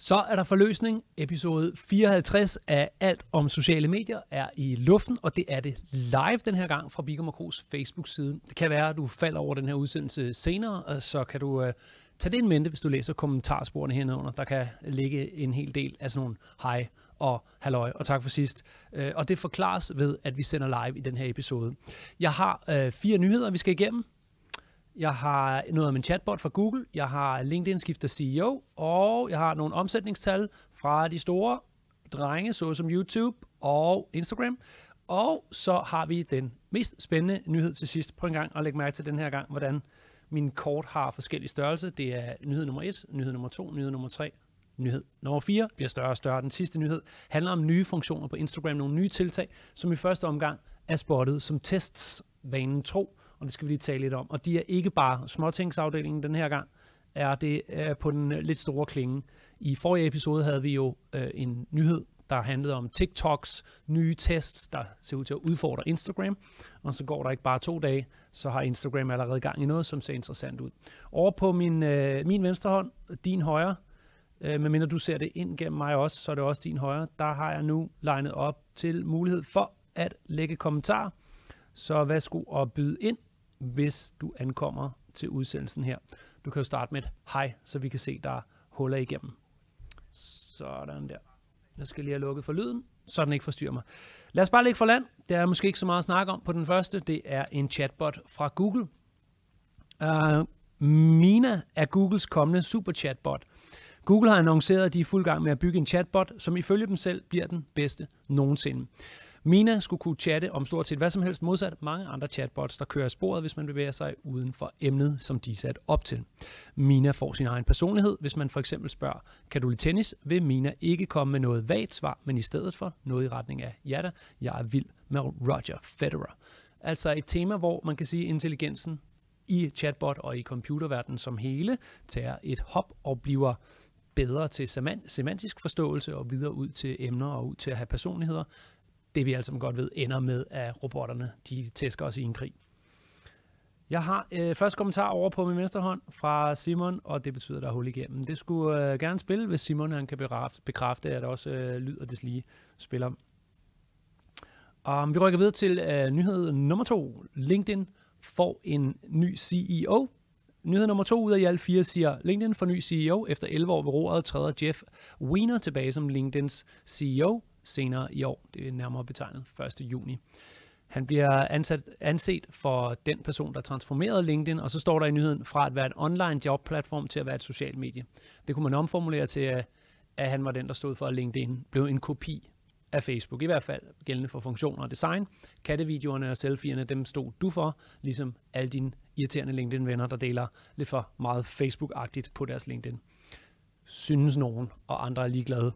Så er der forløsning. Episode 54 af Alt om sociale medier er i luften, og det er det live den her gang fra Bigum Kros Facebook-side. Det kan være, at du falder over den her udsendelse senere, så kan du uh, tage det en mente, hvis du læser kommentarsporene hernede Der kan ligge en hel del af sådan nogle hej og halløj, og tak for sidst. Uh, og det forklares ved, at vi sender live i den her episode. Jeg har uh, fire nyheder, vi skal igennem. Jeg har noget om en chatbot fra Google, jeg har LinkedIn skifter CEO, og jeg har nogle omsætningstal fra de store drenge, såsom YouTube og Instagram. Og så har vi den mest spændende nyhed til sidst. Prøv en gang at lægge mærke til den her gang, hvordan min kort har forskellige størrelse. Det er nyhed nummer 1, nyhed nummer 2, nyhed nummer 3, nyhed nummer 4 bliver større og større. Den sidste nyhed handler om nye funktioner på Instagram, nogle nye tiltag, som i første omgang er spottet som tests vanen tro og det skal vi lige tale lidt om. Og de er ikke bare småtingsafdelingen den her gang, er det er på den øh, lidt store klinge. I forrige episode havde vi jo øh, en nyhed, der handlede om TikToks nye tests, der ser ud til at udfordre Instagram. Og så går der ikke bare to dage, så har Instagram allerede gang i noget, som ser interessant ud. Over på min, øh, min venstre hånd, din højre, øh, medmindre du ser det ind gennem mig også, så er det også din højre, der har jeg nu legnet op til mulighed for at lægge kommentarer. Så værsgo at byde ind hvis du ankommer til udsendelsen her. Du kan jo starte med et hej, så vi kan se, der er huller igennem. Sådan der. Jeg skal lige have lukket for lyden, så den ikke forstyrrer mig. Lad os bare lægge for land. Der er måske ikke så meget at snakke om på den første. Det er en chatbot fra Google. Uh, Mina er Googles kommende superchatbot. Google har annonceret, at de er fuld gang med at bygge en chatbot, som ifølge dem selv bliver den bedste nogensinde. Mina skulle kunne chatte om stort set hvad som helst, modsat mange andre chatbots, der kører sporet, hvis man bevæger sig uden for emnet, som de er sat op til. Mina får sin egen personlighed. Hvis man for eksempel spørger, kan du lide tennis, vil Mina ikke komme med noget vagt svar, men i stedet for noget i retning af, ja da, jeg er vild med Roger Federer. Altså et tema, hvor man kan sige, at intelligensen i chatbot og i computerverdenen som hele tager et hop og bliver bedre til semantisk forståelse og videre ud til emner og ud til at have personligheder, det vi altså godt ved ender med, at robotterne de tæsker os i en krig. Jeg har øh, første kommentar over på min venstre hånd fra Simon, og det betyder, at der er hul igennem. Det skulle øh, gerne spille, hvis Simon han kan bekræfte, at også øh, lyd og deslige spiller. Um, vi rykker videre til øh, nyhed nummer to. LinkedIn får en ny CEO. Nyhed nummer to ud af i alle fire siger, LinkedIn får ny CEO. Efter 11 år ved roret træder Jeff Weiner tilbage som LinkedIns CEO senere i år. Det er nærmere betegnet 1. juni. Han bliver ansat, anset for den person, der transformerede LinkedIn, og så står der i nyheden fra at være et online jobplatform til at være et socialt medie. Det kunne man omformulere til, at, at han var den, der stod for, at LinkedIn blev en kopi af Facebook, i hvert fald gældende for funktioner og design. Kattevideoerne og selfierne, dem stod du for, ligesom alle dine irriterende LinkedIn-venner, der deler lidt for meget Facebook-agtigt på deres LinkedIn. Synes nogen, og andre er ligeglade.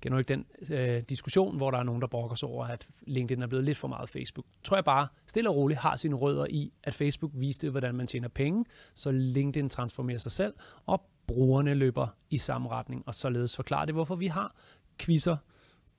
Kender ikke den øh, diskussion, hvor der er nogen, der brokker sig over, at LinkedIn er blevet lidt for meget Facebook. Tror jeg bare, stille og roligt har sine rødder i, at Facebook viste, hvordan man tjener penge, så LinkedIn transformerer sig selv, og brugerne løber i samme retning, og således forklarer det, hvorfor vi har quizzer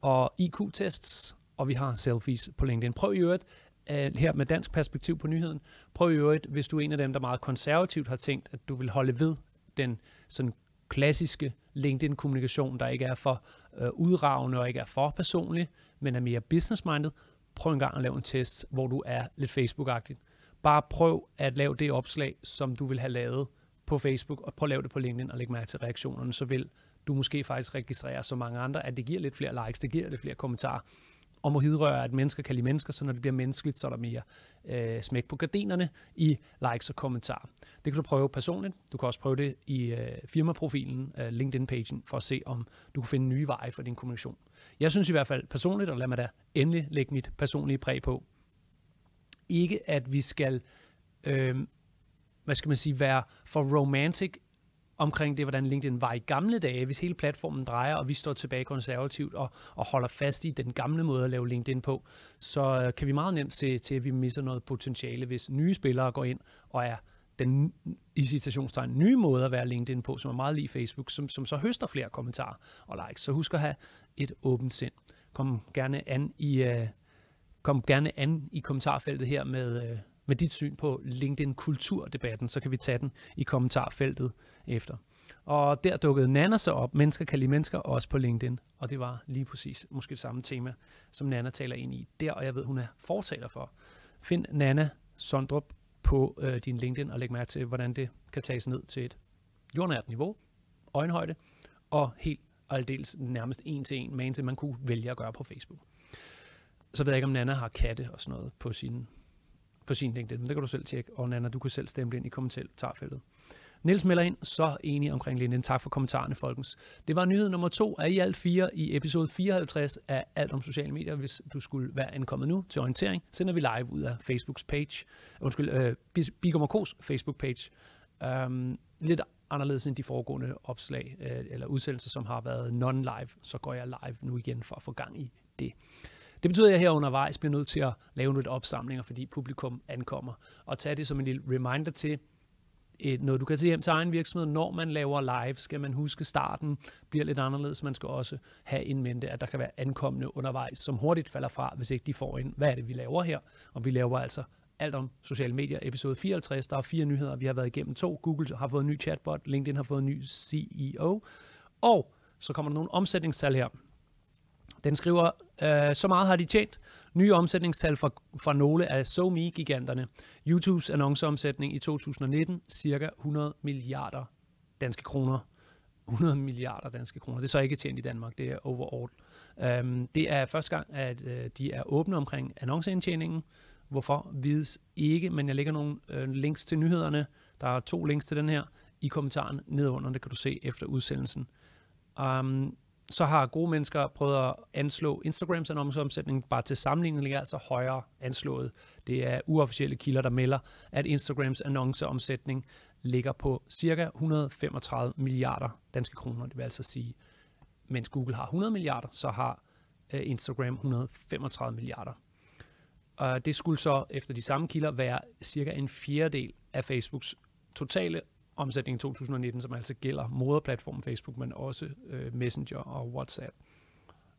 og IQ-tests, og vi har selfies på LinkedIn. Prøv i øvrigt, øh, her med dansk perspektiv på nyheden, prøv i øvrigt, hvis du er en af dem, der meget konservativt har tænkt, at du vil holde ved den sådan klassiske LinkedIn-kommunikation, der ikke er for øh, udragende og ikke er for personlig, men er mere business-minded, prøv en gang at lave en test, hvor du er lidt Facebook-agtig. Bare prøv at lave det opslag, som du vil have lavet på Facebook, og prøv at lave det på LinkedIn og lægge mærke til reaktionerne, så vil du måske faktisk registrere så mange andre, at det giver lidt flere likes, det giver lidt flere kommentarer, om at hidrøre, at mennesker kan lide mennesker, så når det bliver menneskeligt, så er der mere øh, smæk på gardinerne i likes og kommentarer. Det kan du prøve personligt. Du kan også prøve det i øh, firmaprofilen, øh, LinkedIn-pagen, for at se, om du kan finde nye veje for din kommunikation. Jeg synes i hvert fald personligt, og lad mig da endelig lægge mit personlige præg på, ikke at vi skal, øh, hvad skal man sige, være for romantic omkring det, hvordan LinkedIn var i gamle dage, hvis hele platformen drejer, og vi står tilbage konservativt og, og holder fast i den gamle måde at lave LinkedIn på, så øh, kan vi meget nemt se til, at vi misser noget potentiale, hvis nye spillere går ind og er den i citationstegn nye måde at være LinkedIn på, som er meget lige Facebook, som, som så høster flere kommentarer og likes. Så husk at have et åbent sind. Kom gerne an i, uh, kom gerne an i kommentarfeltet her med, uh, med dit syn på LinkedIn-kulturdebatten, så kan vi tage den i kommentarfeltet efter. Og der dukkede Nana så op, mennesker kan lide mennesker, også på LinkedIn. Og det var lige præcis måske det samme tema, som Nana taler ind i der, og jeg ved, hun er fortaler for. Find Nana Sondrup på øh, din LinkedIn og læg mærke til, hvordan det kan tages ned til et jordnært niveau, øjenhøjde, og helt aldeles nærmest en til en, man til man kunne vælge at gøre på Facebook. Så ved jeg ikke, om Nana har katte og sådan noget på sin, på sin LinkedIn, men det kan du selv tjekke. Og Nana, du kan selv stemme ind i kommentarfeltet. Niels melder ind, så enig omkring linjen. Tak for kommentarerne, folkens. Det var nyhed nummer to af i alt fire i episode 54 af Alt om sociale medier. Hvis du skulle være ankommet nu til orientering, sender vi live ud af Facebooks page. Øh, undskyld, øh, Bigum K's Facebook page. Um, lidt anderledes end de foregående opslag øh, eller udsendelser, som har været non-live. Så går jeg live nu igen for at få gang i det. Det betyder, at jeg her undervejs bliver nødt til at lave nogle opsamlinger, fordi publikum ankommer. Og tage det som en lille reminder til, et, noget du kan se hjem til egen virksomhed. Når man laver live, skal man huske, starten bliver lidt anderledes. Man skal også have en mente, at der kan være ankommende undervejs, som hurtigt falder fra, hvis ikke de får ind, hvad er det, vi laver her? Og vi laver altså alt om sociale medier, episode 54. Der er fire nyheder, vi har været igennem to. Google har fået en ny chatbot, LinkedIn har fået en ny CEO, og så kommer der nogle omsætningstal her. Den skriver, øh, så meget har de tjent. Nye omsætningstal fra, fra nogle af SoMe-giganterne. YouTubes annonceomsætning i 2019, cirka 100 milliarder danske kroner. 100 milliarder danske kroner. Det er så ikke tjent i Danmark, det er overall. Um, det er første gang, at uh, de er åbne omkring annonceindtjeningen. Hvorfor vides ikke, men jeg lægger nogle uh, links til nyhederne. Der er to links til den her i kommentaren nedenunder. Det kan du se efter udsendelsen. Um, så har gode mennesker prøvet at anslå Instagrams annonceomsætning bare til sammenligning ligger altså højere anslået. Det er uofficielle kilder, der melder, at Instagrams annonceomsætning ligger på cirka 135 milliarder danske kroner. Det vil altså sige, mens Google har 100 milliarder, så har øh, Instagram 135 milliarder. Og det skulle så efter de samme kilder være cirka en fjerdedel af Facebooks totale omsætning 2019, som altså gælder moderplatformen Facebook, men også øh, Messenger og WhatsApp.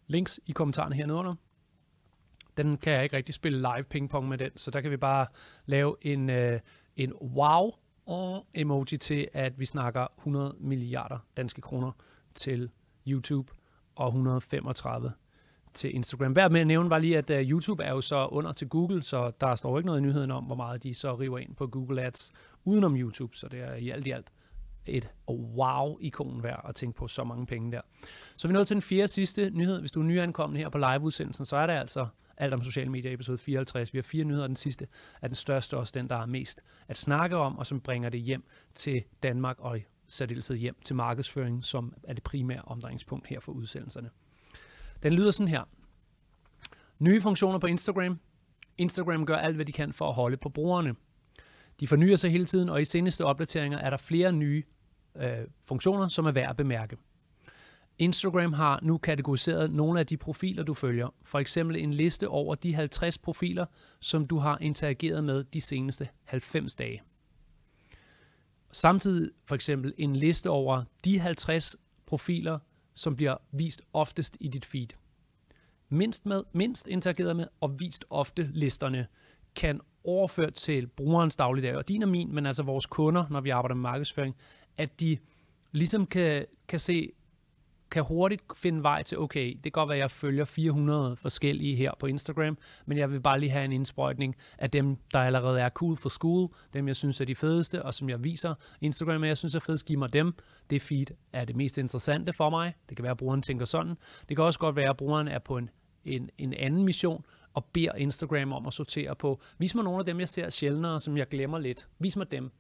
Links i kommentarerne hernedenunder. Den kan jeg ikke rigtig spille live pingpong med den, så der kan vi bare lave en, øh, en wow emoji til, at vi snakker 100 milliarder danske kroner til YouTube og 135 til Instagram. Værd med at nævne var lige, at uh, YouTube er jo så under til Google, så der står ikke noget i nyheden om, hvor meget de så river ind på Google Ads udenom YouTube, så det er i alt i alt et wow-ikon værd at tænke på så mange penge der. Så vi nåede nået til den fjerde sidste nyhed. Hvis du er nyankommen her på live-udsendelsen, så er det altså alt om sociale medier episode 54. Vi har fire nyheder, den sidste er den største, også den, der er mest at snakke om, og som bringer det hjem til Danmark og i særdeleshed hjem til markedsføring, som er det primære omdrejningspunkt her for udsendelserne. Den lyder sådan her. Nye funktioner på Instagram. Instagram gør alt, hvad de kan for at holde på brugerne. De fornyer sig hele tiden, og i seneste opdateringer er der flere nye øh, funktioner, som er værd at bemærke. Instagram har nu kategoriseret nogle af de profiler, du følger. For eksempel en liste over de 50 profiler, som du har interageret med de seneste 90 dage. Samtidig for eksempel en liste over de 50 profiler, som bliver vist oftest i dit feed. Mindst med, mindst interageret med og vist ofte listerne kan overført til brugerens dagligdag, og din og min, men altså vores kunder, når vi arbejder med markedsføring, at de ligesom kan, kan se, kan hurtigt finde vej til, okay, det kan godt være, at jeg følger 400 forskellige her på Instagram, men jeg vil bare lige have en indsprøjtning af dem, der allerede er cool for school, dem jeg synes er de fedeste, og som jeg viser Instagram, jeg synes er fedest, giv mig dem. Det feed er det mest interessante for mig. Det kan være, at brugeren tænker sådan. Det kan også godt være, at brugeren er på en, en, en anden mission, og beder Instagram om at sortere på, vis mig nogle af dem, jeg ser sjældnere, som jeg glemmer lidt. Vis mig dem.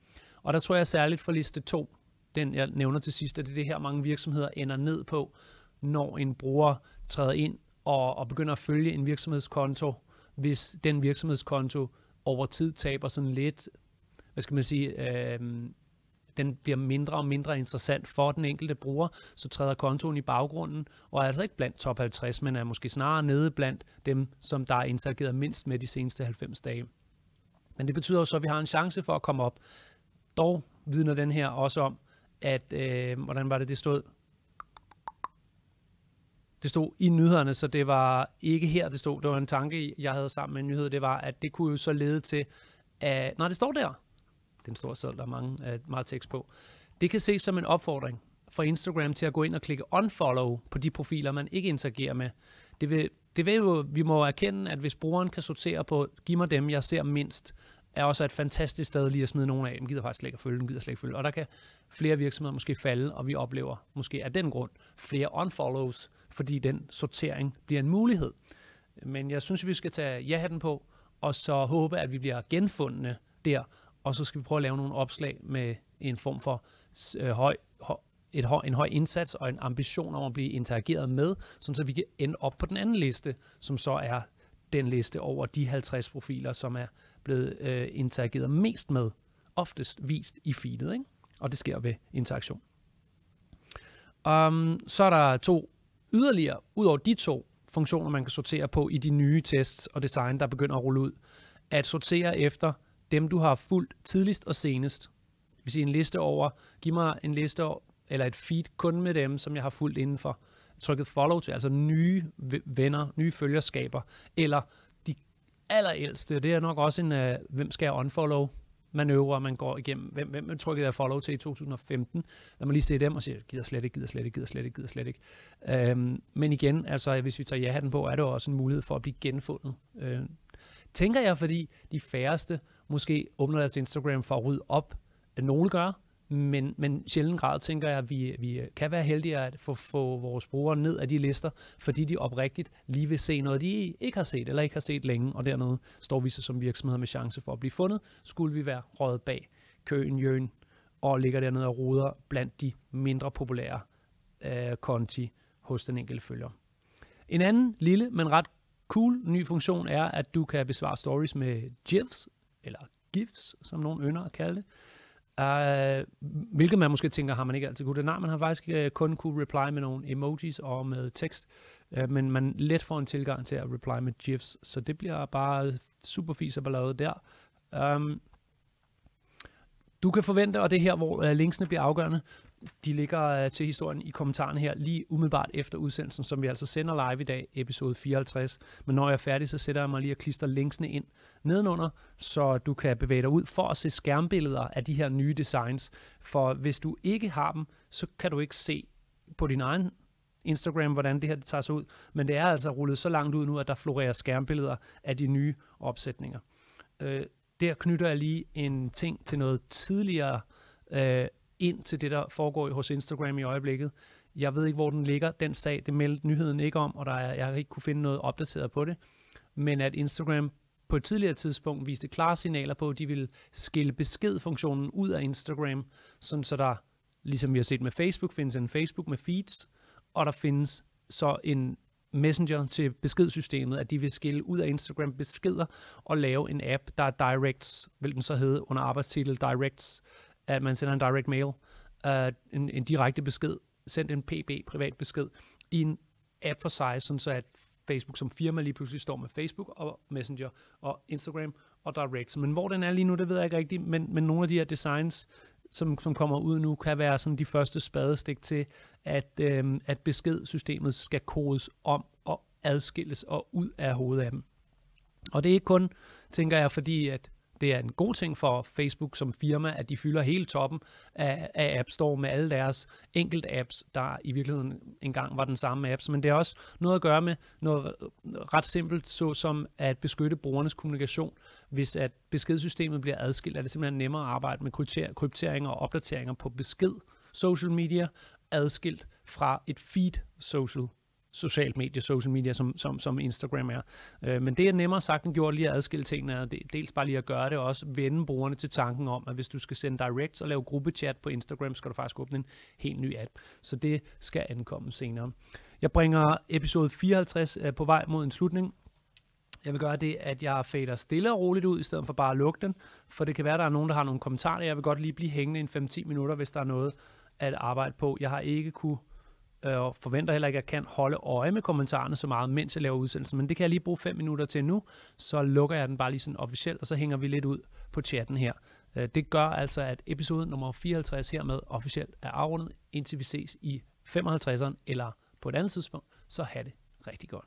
Og der tror jeg særligt for liste 2, den jeg nævner til sidst, at det er det her, mange virksomheder ender ned på, når en bruger træder ind og, og begynder at følge en virksomhedskonto, hvis den virksomhedskonto over tid taber sådan lidt, hvad skal man sige, øh, den bliver mindre og mindre interessant for den enkelte bruger, så træder kontoen i baggrunden, og er altså ikke blandt top 50, men er måske snarere nede blandt dem, som der er interageret mindst med de seneste 90 dage. Men det betyder jo så, at vi har en chance for at komme op. Dog vidner den her også om, at, øh, hvordan var det, det stod? Det stod i nyhederne, så det var ikke her, det stod. Det var en tanke, jeg havde sammen med en nyhed. Det var, at det kunne jo så lede til, at... Nej, det står der. Den store sædel, der er mange, uh, meget tekst på. Det kan ses som en opfordring for Instagram til at gå ind og klikke unfollow på de profiler, man ikke interagerer med. Det vil, det vil jo, vi må erkende, at hvis brugeren kan sortere på, giv mig dem, jeg ser mindst, er også et fantastisk sted lige at smide nogle af dem. Gider faktisk slet ikke at følge, dem gider slet ikke følge. Og der kan flere virksomheder måske falde, og vi oplever måske af den grund flere unfollows, fordi den sortering bliver en mulighed. Men jeg synes, vi skal tage ja-hatten på, og så håbe, at vi bliver genfundne der, og så skal vi prøve at lave nogle opslag med en form for øh, høj, høj, et høj, en høj indsats og en ambition om at blive interageret med, sådan så vi kan ende op på den anden liste, som så er den liste over de 50 profiler, som er blevet øh, interageret mest med, oftest vist i feedet, ikke? og det sker ved interaktion. Um, så er der to yderligere, ud over de to funktioner, man kan sortere på i de nye tests og design, der begynder at rulle ud. At sortere efter dem, du har fulgt tidligst og senest. Det vil sige en liste over, giv mig en liste over, eller et feed kun med dem, som jeg har fulgt indenfor. trykket follow til, altså nye venner, nye følgerskaber, eller allerældste, det er nok også en, uh, hvem skal jeg unfollow, manøvre, man går igennem. Hvem, hvem man trykkede jeg follow til i 2015? Lad mig lige se dem og sige, gider slet ikke, gider slet ikke, gider slet ikke, gider slet ikke. Øhm, men igen, altså hvis vi tager ja-hatten på, er det også en mulighed for at blive genfundet. Øhm, tænker jeg, fordi de færreste måske åbner deres Instagram for at rydde op. Nogle gør, men, men sjældent grad tænker jeg, at vi, vi kan være heldige at få, få vores brugere ned af de lister, fordi de oprigtigt lige vil se noget, de ikke har set eller ikke har set længe, og dernede står vi så som virksomheder med chance for at blive fundet, skulle vi være røget bag køen, jøen, og ligger dernede og ruder blandt de mindre populære øh, konti hos den enkelte følger. En anden lille, men ret cool ny funktion er, at du kan besvare stories med GIFs, eller GIFs, som nogen ynder at kalde det. Uh, hvilket man måske tænker, har man ikke altid kunne det. Nej, man har faktisk uh, kun kunne reply med nogle emojis og med tekst, uh, men man let får en tilgang til at reply med GIFs, så det bliver bare super fis og ballade der. Um, du kan forvente, og det er her, hvor uh, linksene bliver afgørende, de ligger øh, til historien i kommentarerne her, lige umiddelbart efter udsendelsen, som vi altså sender live i dag, episode 54. Men når jeg er færdig, så sætter jeg mig lige og klister linksene ind nedenunder, så du kan bevæge dig ud for at se skærmbilleder af de her nye designs. For hvis du ikke har dem, så kan du ikke se på din egen Instagram, hvordan det her det tager sig ud. Men det er altså rullet så langt ud nu, at der florerer skærmbilleder af de nye opsætninger. Øh, der knytter jeg lige en ting til noget tidligere øh, ind til det, der foregår hos Instagram i øjeblikket. Jeg ved ikke, hvor den ligger, den sag. Det meldte nyheden ikke om, og der er, jeg har ikke kunne finde noget opdateret på det. Men at Instagram på et tidligere tidspunkt viste klare signaler på, at de ville skille beskedfunktionen ud af Instagram, sådan så der, ligesom vi har set med Facebook, findes en Facebook med feeds, og der findes så en Messenger til beskedsystemet, at de vil skille ud af Instagram beskeder og lave en app, der er directs, hvilken så hedder under arbejdstitel directs, at man sender en direct mail, uh, en, en direkte besked, sendt en PB, privat besked, i en app for sig, sådan så at Facebook som firma lige pludselig står med Facebook og Messenger og Instagram og Direct. Men hvor den er lige nu, det ved jeg ikke rigtigt, men, men nogle af de her designs, som, som kommer ud nu, kan være sådan de første spadestik til, at, øh, at beskedsystemet skal kodes om og adskilles og ud af hovedet af dem. Og det er ikke kun, tænker jeg, fordi at det er en god ting for Facebook som firma, at de fylder hele toppen af, af App Store med alle deres enkelt apps, der i virkeligheden engang var den samme apps. Men det er også noget at gøre med noget ret simpelt, såsom at beskytte brugernes kommunikation. Hvis at beskedsystemet bliver adskilt, er det simpelthen nemmere at arbejde med krypteringer og opdateringer på besked, social media, adskilt fra et feed social socialt medie, social media, som, som, som Instagram er. Øh, men det er nemmere sagt end gjort lige at adskille tingene, og det, dels bare lige at gøre det, og også vende brugerne til tanken om, at hvis du skal sende directs og lave gruppechat på Instagram, skal du faktisk åbne en helt ny app. Så det skal ankomme senere. Jeg bringer episode 54 øh, på vej mod en slutning. Jeg vil gøre det, at jeg fader stille og roligt ud, i stedet for bare at lukke den, for det kan være, at der er nogen, der har nogle kommentarer. Jeg vil godt lige blive hængende en 5-10 minutter, hvis der er noget at arbejde på. Jeg har ikke kunne Øh, og forventer heller ikke, at jeg kan holde øje med kommentarerne så meget, mens jeg laver udsendelsen. Men det kan jeg lige bruge fem minutter til nu, så lukker jeg den bare lige sådan officielt, og så hænger vi lidt ud på chatten her. Øh, det gør altså, at episode nummer 54 hermed officielt er afrundet, indtil vi ses i 55'eren eller på et andet tidspunkt. Så have det rigtig godt.